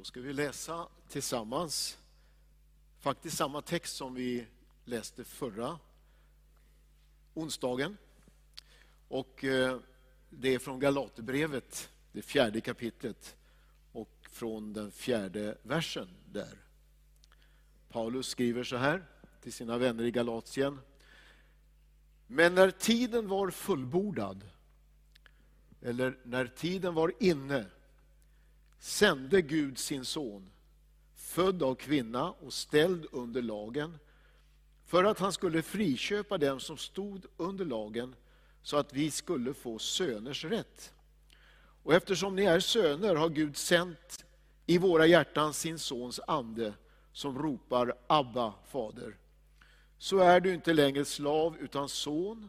Då ska vi läsa tillsammans, faktiskt samma text som vi läste förra onsdagen. Och eh, det är från Galaterbrevet, det fjärde kapitlet och från den fjärde versen där. Paulus skriver så här till sina vänner i Galatien. Men när tiden var fullbordad, eller när tiden var inne, sände Gud sin son, född av kvinna och ställd under lagen, för att han skulle friköpa dem som stod under lagen, så att vi skulle få söners rätt. Och eftersom ni är söner har Gud sänt i våra hjärtan sin sons ande, som ropar Abba, fader. Så är du inte längre slav utan son,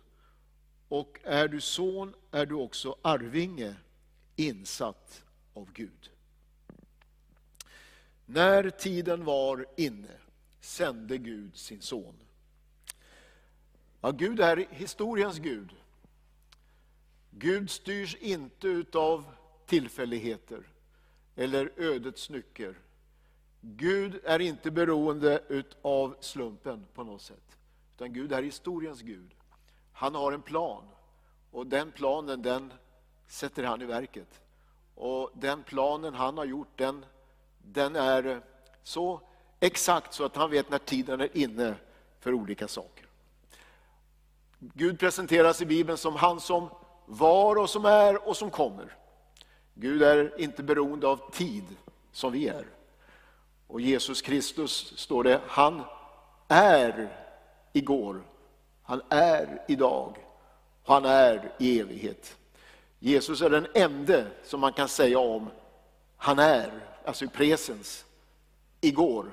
och är du son är du också arvinge, insatt av Gud. När tiden var inne sände Gud sin son. Ja, Gud är historiens Gud. Gud styrs inte utav tillfälligheter eller ödets nycker. Gud är inte beroende utav slumpen på något sätt. Utan Gud är historiens Gud. Han har en plan och den planen den sätter han i verket. Och den planen han har gjort den den är så exakt så att han vet när tiden är inne för olika saker. Gud presenteras i Bibeln som han som var och som är och som kommer. Gud är inte beroende av tid som vi är. Och Jesus Kristus, står det, han är igår, han är idag och han är i evighet. Jesus är den enda som man kan säga om, han är alltså i presens, igår.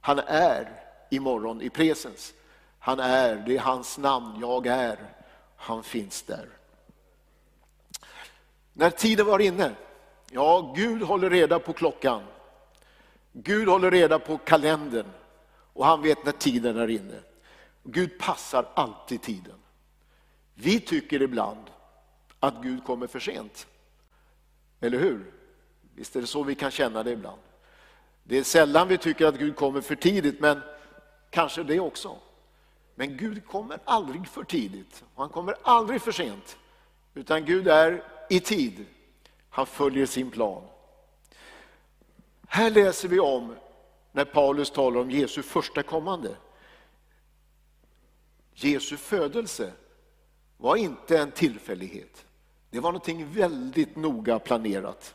Han är imorgon i presens. Han är, det är hans namn, jag är. Han finns där. När tiden var inne, ja Gud håller reda på klockan. Gud håller reda på kalendern och han vet när tiden är inne. Gud passar alltid tiden. Vi tycker ibland att Gud kommer för sent. Eller hur? Visst är det så vi kan känna det ibland. Det är sällan vi tycker att Gud kommer för tidigt, men kanske det också. Men Gud kommer aldrig för tidigt och han kommer aldrig för sent. Utan Gud är i tid. Han följer sin plan. Här läser vi om när Paulus talar om Jesu första kommande. Jesu födelse var inte en tillfällighet. Det var någonting väldigt noga planerat.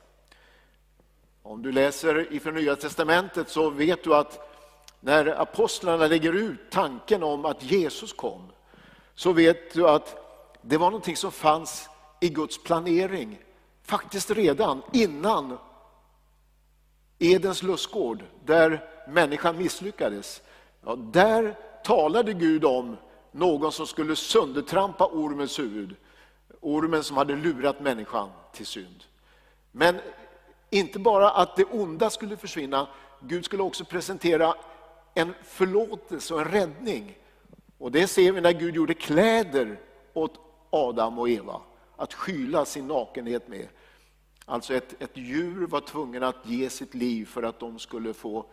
Om du läser ifrån Nya Testamentet så vet du att när apostlarna lägger ut tanken om att Jesus kom, så vet du att det var någonting som fanns i Guds planering, faktiskt redan innan Edens lustgård, där människan misslyckades. Ja, där talade Gud om någon som skulle söndertrampa ormens huvud, ormen som hade lurat människan till synd. Men inte bara att det onda skulle försvinna, Gud skulle också presentera en förlåtelse och en räddning. Och det ser vi när Gud gjorde kläder åt Adam och Eva, att skyla sin nakenhet med. Alltså ett, ett djur var tvungen att ge sitt liv för att de skulle få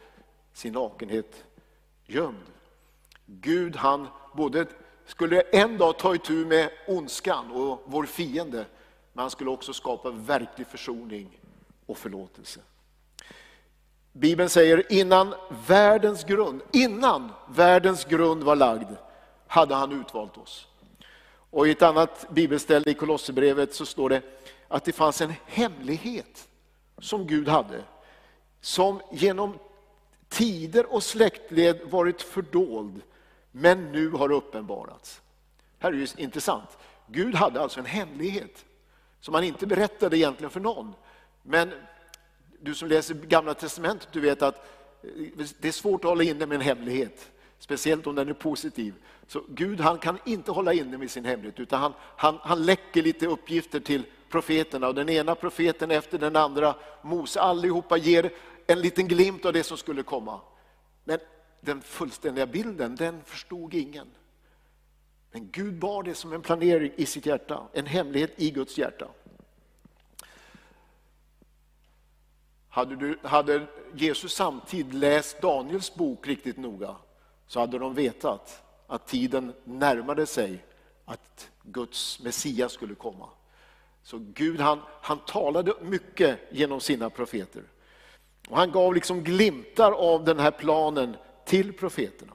sin nakenhet gömd. Gud han både skulle en dag ta itu med ondskan och vår fiende, men han skulle också skapa verklig försoning och förlåtelse. Bibeln säger innan världens grund, innan världens grund var lagd hade han utvalt oss. Och i ett annat bibelställe i Kolosserbrevet så står det att det fanns en hemlighet som Gud hade, som genom tider och släktled varit fördold, men nu har uppenbarats. Här är det intressant. Gud hade alltså en hemlighet som han inte berättade egentligen för någon. Men du som läser Gamla Testamentet, du vet att eh, det är svårt att hålla inne med en hemlighet. Speciellt om den är positiv. Så Gud han kan inte hålla inne med sin hemlighet utan han, han, han läcker lite uppgifter till profeterna och den ena profeten efter den andra, Mose, allihopa ger en liten glimt av det som skulle komma. Men den fullständiga bilden, den förstod ingen. Men Gud bar det som en planering i sitt hjärta, en hemlighet i Guds hjärta. Hade, du, hade Jesus samtidigt läst Daniels bok riktigt noga så hade de vetat att tiden närmade sig att Guds Messias skulle komma. Så Gud han, han talade mycket genom sina profeter. Och han gav liksom glimtar av den här planen till profeterna.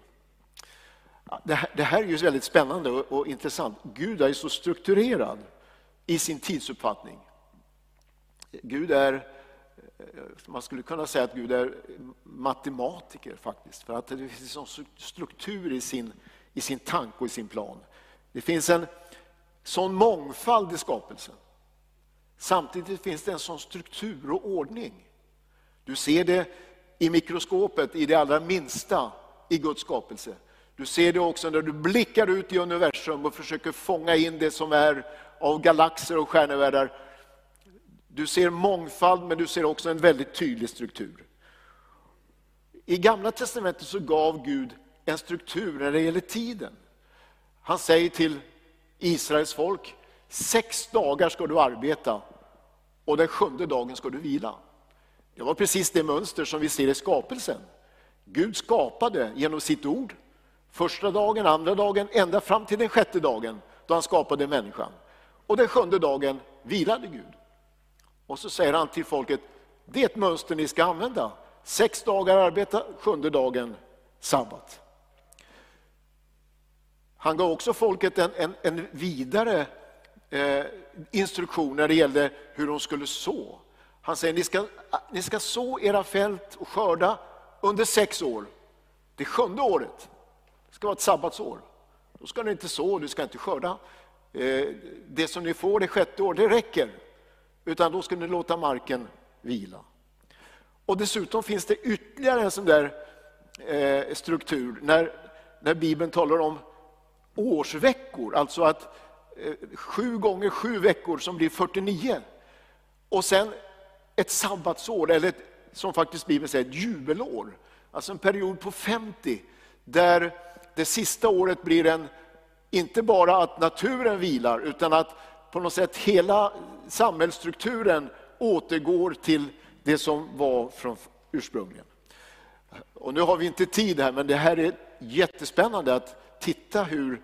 Det här, det här är ju väldigt spännande och, och intressant. Gud är så strukturerad i sin tidsuppfattning. Gud är, Eh, man skulle kunna säga att Gud är matematiker faktiskt. För att det finns en struktur i sin, i sin tanke och i sin plan. Det finns en sån mångfald i skapelsen. Samtidigt finns det en sån struktur och ordning. Du ser det i mikroskopet, i det allra minsta i Guds skapelse. Du ser det också när du blickar ut i universum och försöker fånga in det som är av galaxer och stjärnevärldar. Du ser mångfald men du ser också en väldigt tydlig struktur. I gamla testamentet så gav Gud en struktur när det gäller tiden. Han säger till Israels folk, sex dagar ska du arbeta och den sjunde dagen ska du vila. Det var precis det mönster som vi ser i skapelsen. Gud skapade genom sitt ord, första dagen, andra dagen, ända fram till den sjätte dagen då han skapade människan. Och den sjunde dagen vilade Gud. Och så säger han till folket, det är ett mönster ni ska använda. Sex dagar arbeta, sjunde dagen sabbat. Han gav också folket en, en, en vidare eh, instruktion när det gällde hur de skulle så. Han säger, ni ska, ni ska så era fält och skörda under sex år. Det sjunde året ska vara ett sabbatsår. Då ska ni inte så, du ska inte skörda. Eh, det som ni får det sjätte året, det räcker. Utan då ska ni låta marken vila. Och dessutom finns det ytterligare en sån där eh, struktur när, när Bibeln talar om årsveckor, alltså att eh, sju gånger sju veckor som blir 49. Och sen ett sabbatsår, eller ett, som faktiskt Bibeln säger, ett jubelår. Alltså en period på 50, där det sista året blir en, inte bara att naturen vilar, utan att på något sätt hela samhällsstrukturen återgår till det som var från ursprungligen. Och nu har vi inte tid här, men det här är jättespännande att titta hur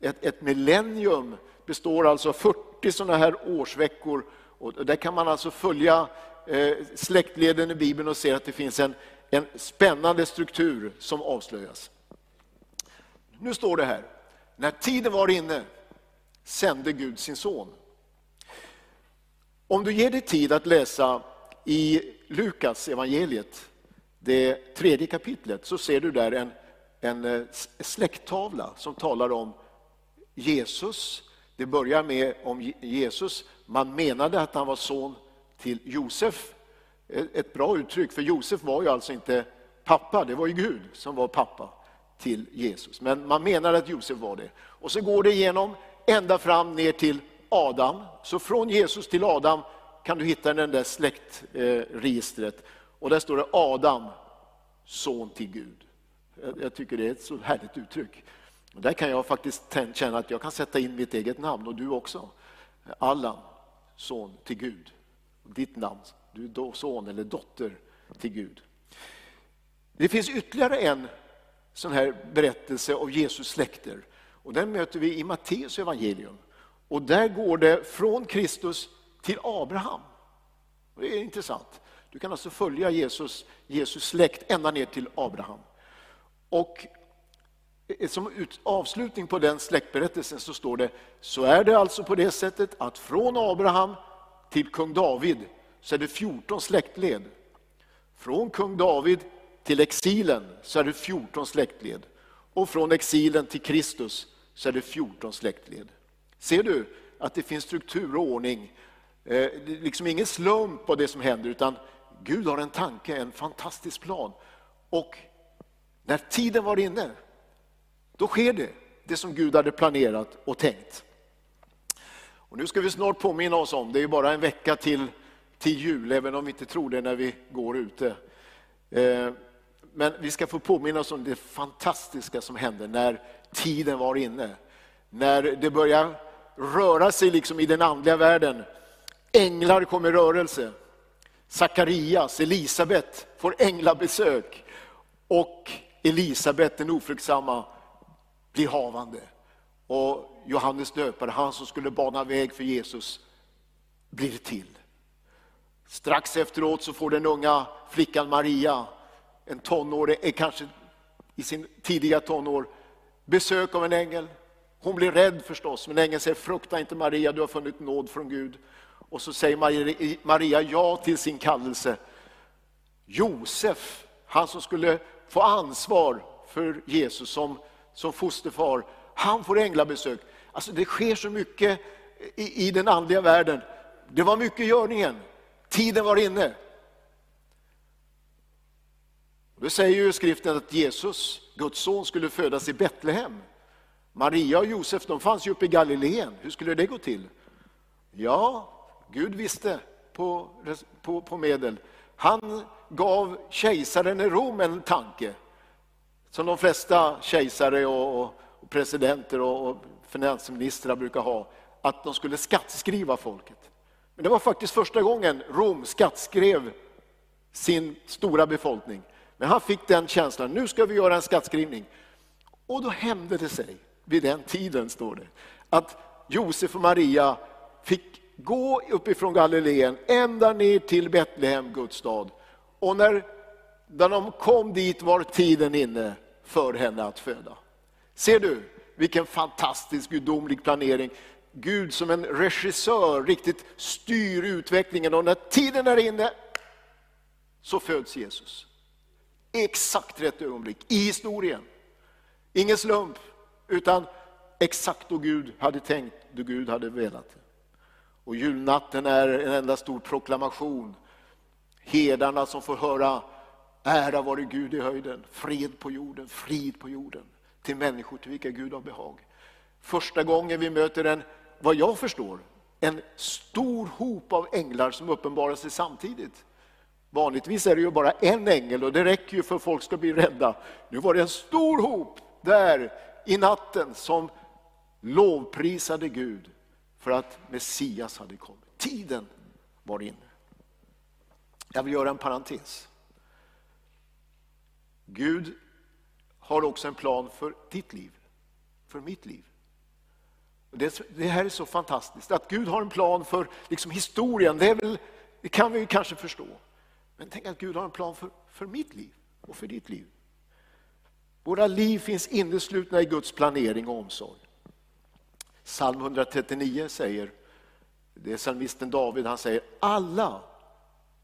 ett, ett millennium består alltså av 40 sådana här årsveckor. Och där kan man alltså följa eh, släktleden i Bibeln och se att det finns en, en spännande struktur som avslöjas. Nu står det här, när tiden var inne sände Gud sin son. Om du ger dig tid att läsa i Lukas evangeliet, det tredje kapitlet, så ser du där en, en eh, släkttavla som talar om Jesus. Det börjar med om Jesus. Man menade att han var son till Josef. Eh, ett bra uttryck, för Josef var ju alltså inte pappa, det var ju Gud som var pappa till Jesus. Men man menar att Josef var det. Och så går det igenom ända fram ner till Adam. Så från Jesus till Adam kan du hitta den där släktregistret. Och där står det Adam, son till Gud. Jag tycker det är ett så härligt uttryck. Och där kan jag faktiskt känna att jag kan sätta in mitt eget namn och du också. Allan, son till Gud. Ditt namn, du är son eller dotter till Gud. Det finns ytterligare en sån här berättelse av Jesus släkter. Och den möter vi i Matteus evangelium. Och där går det från Kristus till Abraham. Det är intressant. Du kan alltså följa Jesus, Jesus släkt ända ner till Abraham. Och eh, som avslutning på den släktberättelsen så står det, så är det alltså på det sättet att från Abraham till kung David så är det 14 släktled. Från kung David till exilen så är det 14 släktled. Och från exilen till Kristus så är det 14 släktled. Ser du att det finns struktur och ordning? Eh, det är liksom ingen slump på det som händer utan Gud har en tanke, en fantastisk plan. Och när tiden var inne, då sker det, det som Gud hade planerat och tänkt. Och nu ska vi snart påminna oss om, det är bara en vecka till, till jul, även om vi inte tror det när vi går ute. Eh, men vi ska få påminna oss om det fantastiska som hände när tiden var inne. När det började, röra sig liksom i den andliga världen. Änglar kom i rörelse. Sakarias, Elisabet får änglabesök och Elisabet den ofruktsamma blir havande. Och Johannes döpare, han som skulle bana väg för Jesus, blir till. Strax efteråt så får den unga flickan Maria, en tonåring, kanske i sin tidiga tonår, besök av en ängel. Hon blir rädd förstås, men ängeln säger frukta inte Maria, du har funnit nåd från Gud. Och så säger Maria ja till sin kallelse. Josef, han som skulle få ansvar för Jesus som, som fosterfar, han får änglabesök. Alltså det sker så mycket i, i den andliga världen. Det var mycket i görningen. Tiden var inne. Då säger ju skriften att Jesus, Guds son, skulle födas i Betlehem. Maria och Josef de fanns ju uppe i Galileen. Hur skulle det gå till? Ja, Gud visste på, på, på medel. Han gav kejsaren i Rom en tanke. Som de flesta kejsare och, och presidenter och, och finansministrar brukar ha. Att de skulle skattskriva folket. Men det var faktiskt första gången Rom skattskrev sin stora befolkning. Men han fick den känslan, nu ska vi göra en skattskrivning. Och då hände det sig, vid den tiden står det, att Josef och Maria fick gå uppifrån Galileen ända ner till Betlehem, Guds stad. Och när, när de kom dit var tiden inne för henne att föda. Ser du vilken fantastisk gudomlig planering. Gud som en regissör riktigt styr utvecklingen och när tiden är inne så föds Jesus. Exakt rätt ögonblick i historien. Ingen slump, utan exakt då Gud hade tänkt, då Gud hade velat. Och julnatten är en enda stor proklamation. Hedarna som får höra ära vare Gud i höjden, fred på jorden, frid på jorden till människor till vilka Gud har behag. Första gången vi möter en, vad jag förstår, en stor hop av änglar som uppenbarar sig samtidigt. Vanligtvis är det ju bara en ängel och det räcker ju för att folk ska bli rädda. Nu var det en stor hop där i natten som lovprisade Gud för att Messias hade kommit. Tiden var inne. Jag vill göra en parentes. Gud har också en plan för ditt liv, för mitt liv. Det, det här är så fantastiskt, att Gud har en plan för liksom, historien, det, väl, det kan vi kanske förstå. Men tänk att Gud har en plan för, för mitt liv och för ditt liv. Våra liv finns inneslutna i Guds planering och omsorg. Psalm 139 säger, det är psalmisten David, han säger alla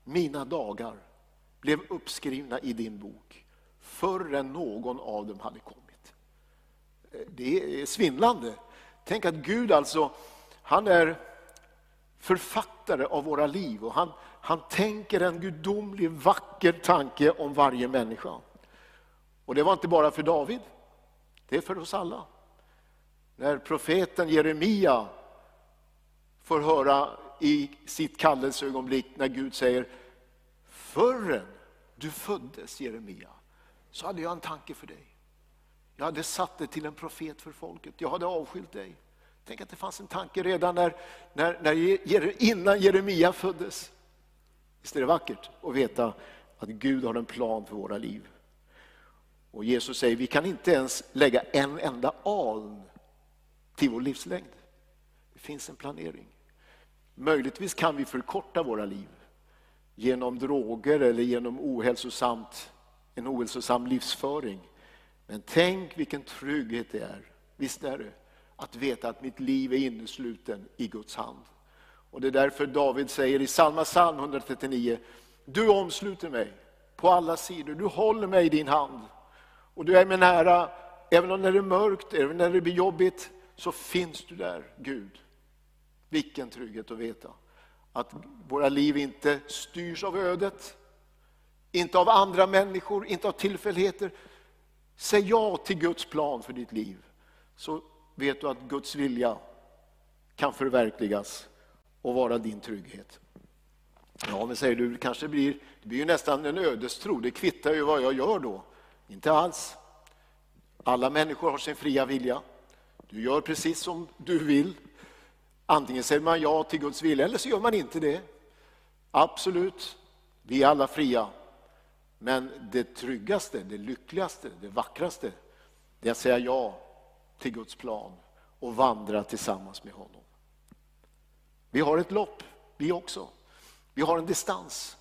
mina dagar blev uppskrivna i din bok förrän någon av dem hade kommit. Det är svindlande. Tänk att Gud alltså, han är författare av våra liv och han, han tänker en gudomlig vacker tanke om varje människa. Och det var inte bara för David, det är för oss alla. När profeten Jeremia får höra i sitt kallelseögonblick när Gud säger Förrän du föddes Jeremia så hade jag en tanke för dig. Jag hade satt dig till en profet för folket, jag hade avskilt dig. Tänk att det fanns en tanke redan när, när, när, innan Jeremia föddes. Visst är det vackert att veta att Gud har en plan för våra liv. Och Jesus säger vi kan inte ens lägga en enda aln till vår livslängd. Det finns en planering. Möjligtvis kan vi förkorta våra liv genom droger eller genom ohälsosamt, en ohälsosam livsföring. Men tänk vilken trygghet det är, visst är det, att veta att mitt liv är innesluten i Guds hand. Och Det är därför David säger i samma psalm 139, du omsluter mig på alla sidor, du håller mig i din hand. Och du är mig nära, även om det är mörkt, även när det blir jobbigt, så finns du där, Gud. Vilken trygghet att veta att våra liv inte styrs av ödet, inte av andra människor, inte av tillfälligheter. Säg ja till Guds plan för ditt liv, så vet du att Guds vilja kan förverkligas och vara din trygghet. Ja, men säger du, kanske blir, det blir ju nästan en ödestro, det kvittar ju vad jag gör då. Inte alls. Alla människor har sin fria vilja. Du gör precis som du vill. Antingen säger man ja till Guds vilja eller så gör man inte det. Absolut. Vi är alla fria. Men det tryggaste, det lyckligaste, det vackraste, det är att säga ja till Guds plan och vandra tillsammans med honom. Vi har ett lopp, vi också. Vi har en distans.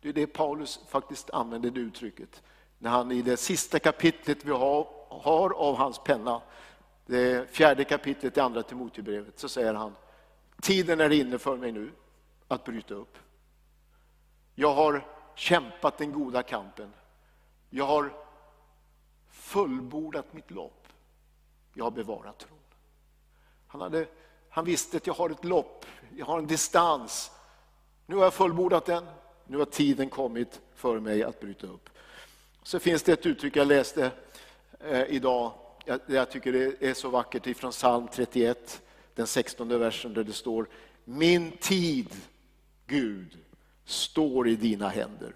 Det är det Paulus faktiskt använder det uttrycket. När han i det sista kapitlet vi har, har av hans penna, det fjärde kapitlet i andra Timoteusbrevet, så säger han, tiden är inne för mig nu att bryta upp. Jag har kämpat den goda kampen. Jag har fullbordat mitt lopp. Jag har bevarat tron. Han, hade, han visste att jag har ett lopp, jag har en distans. Nu har jag fullbordat den, nu har tiden kommit för mig att bryta upp. Så finns det ett uttryck jag läste eh, idag, jag, jag tycker det är så vackert ifrån psalm 31, den 16 versen där det står Min tid, Gud, står i dina händer.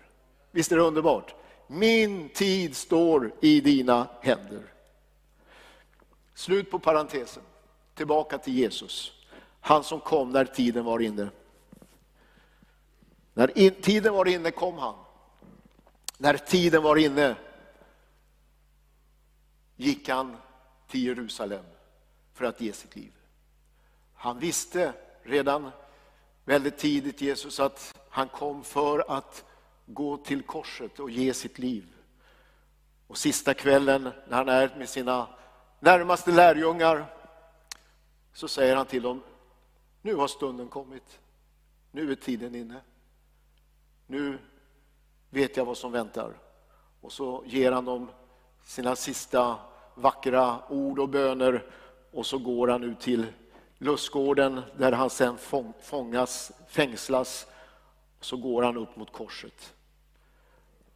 Visst är det underbart? Min tid står i dina händer. Slut på parentesen. Tillbaka till Jesus. Han som kom när tiden var inne. När in, tiden var inne kom han. När tiden var inne gick han till Jerusalem för att ge sitt liv. Han visste redan väldigt tidigt, Jesus, att han kom för att gå till korset och ge sitt liv. Och sista kvällen när han är med sina närmaste lärjungar så säger han till dem, nu har stunden kommit. Nu är tiden inne. Nu vet jag vad som väntar. Och så ger han dem sina sista vackra ord och böner och så går han ut till lustgården där han sen fångas, fängslas. Så går han upp mot korset.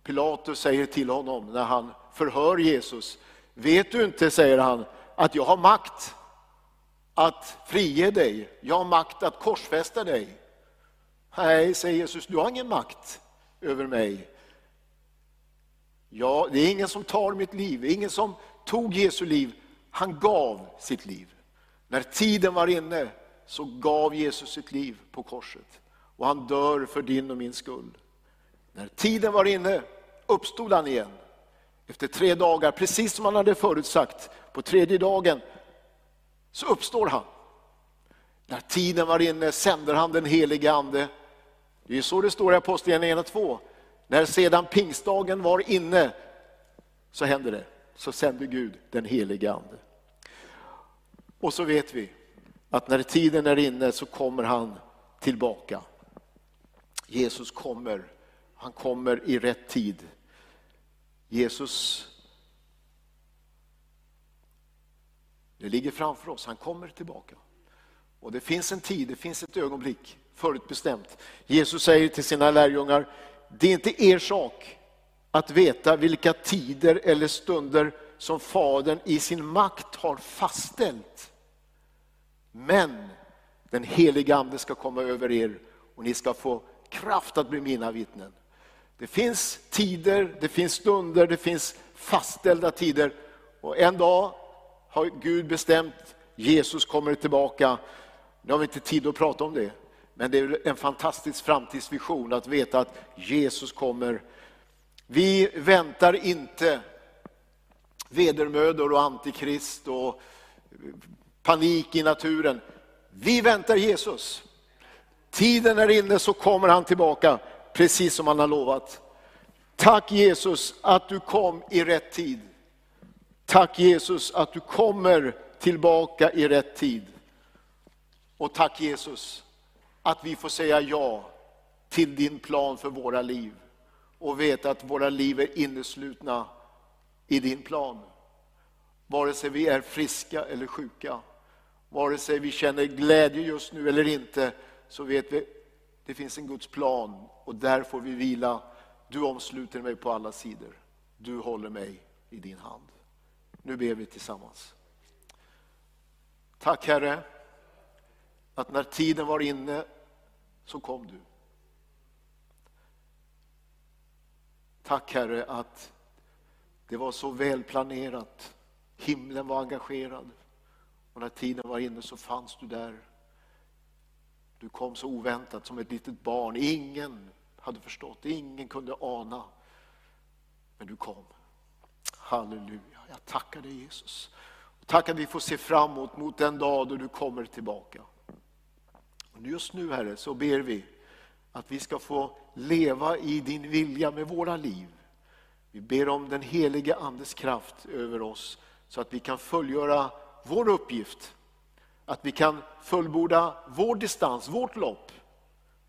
Pilatus säger till honom när han förhör Jesus, vet du inte, säger han, att jag har makt att frige dig, jag har makt att korsfästa dig. Nej, säger Jesus, du har ingen makt över mig. Ja, det är ingen som tar mitt liv, det är ingen som tog Jesu liv, han gav sitt liv. När tiden var inne så gav Jesus sitt liv på korset och han dör för din och min skull. När tiden var inne uppstod han igen. Efter tre dagar, precis som han hade förutsagt, på tredje dagen så uppstår han. När tiden var inne sänder han den helige ande. Det är så det står i Apostlagärningarna 2. När sedan pingstdagen var inne så hände det. Så sände Gud den helige ande. Och så vet vi att när tiden är inne så kommer han tillbaka. Jesus kommer, han kommer i rätt tid. Jesus, det ligger framför oss, han kommer tillbaka. Och det finns en tid, det finns ett ögonblick förutbestämt. Jesus säger till sina lärjungar, det är inte er sak att veta vilka tider eller stunder som Fadern i sin makt har fastställt. Men den heliga Ande ska komma över er och ni ska få kraft att bli mina vittnen. Det finns tider, det finns stunder, det finns fastställda tider. Och en dag har Gud bestämt, Jesus kommer tillbaka. Nu har vi inte tid att prata om det, men det är en fantastisk framtidsvision att veta att Jesus kommer. Vi väntar inte vedermödor och antikrist och panik i naturen. Vi väntar Jesus. Tiden är inne så kommer han tillbaka precis som han har lovat. Tack Jesus att du kom i rätt tid. Tack Jesus att du kommer tillbaka i rätt tid. Och tack Jesus att vi får säga ja till din plan för våra liv och veta att våra liv är inneslutna i din plan. Vare sig vi är friska eller sjuka, vare sig vi känner glädje just nu eller inte, så vet vi det finns en Guds plan och där får vi vila. Du omsluter mig på alla sidor. Du håller mig i din hand. Nu ber vi tillsammans. Tack Herre, att när tiden var inne så kom du. Tack Herre att det var så väl planerat. Himlen var engagerad. Och när tiden var inne så fanns du där. Du kom så oväntat som ett litet barn. Ingen hade förstått, ingen kunde ana. Men du kom. Halleluja, jag tackar dig Jesus. Tack att vi får se fram emot mot den dag då du kommer tillbaka. Och just nu Herre så ber vi att vi ska få leva i din vilja med våra liv. Vi ber om den helige Andes kraft över oss så att vi kan fullgöra vår uppgift. Att vi kan fullborda vår distans, vårt lopp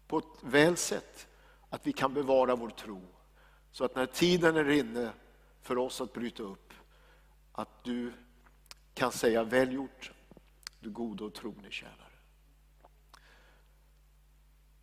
på ett väl sätt. Att vi kan bevara vår tro. Så att när tiden är inne för oss att bryta upp, att du kan säga väl gjort, du gode och trogne tjänare.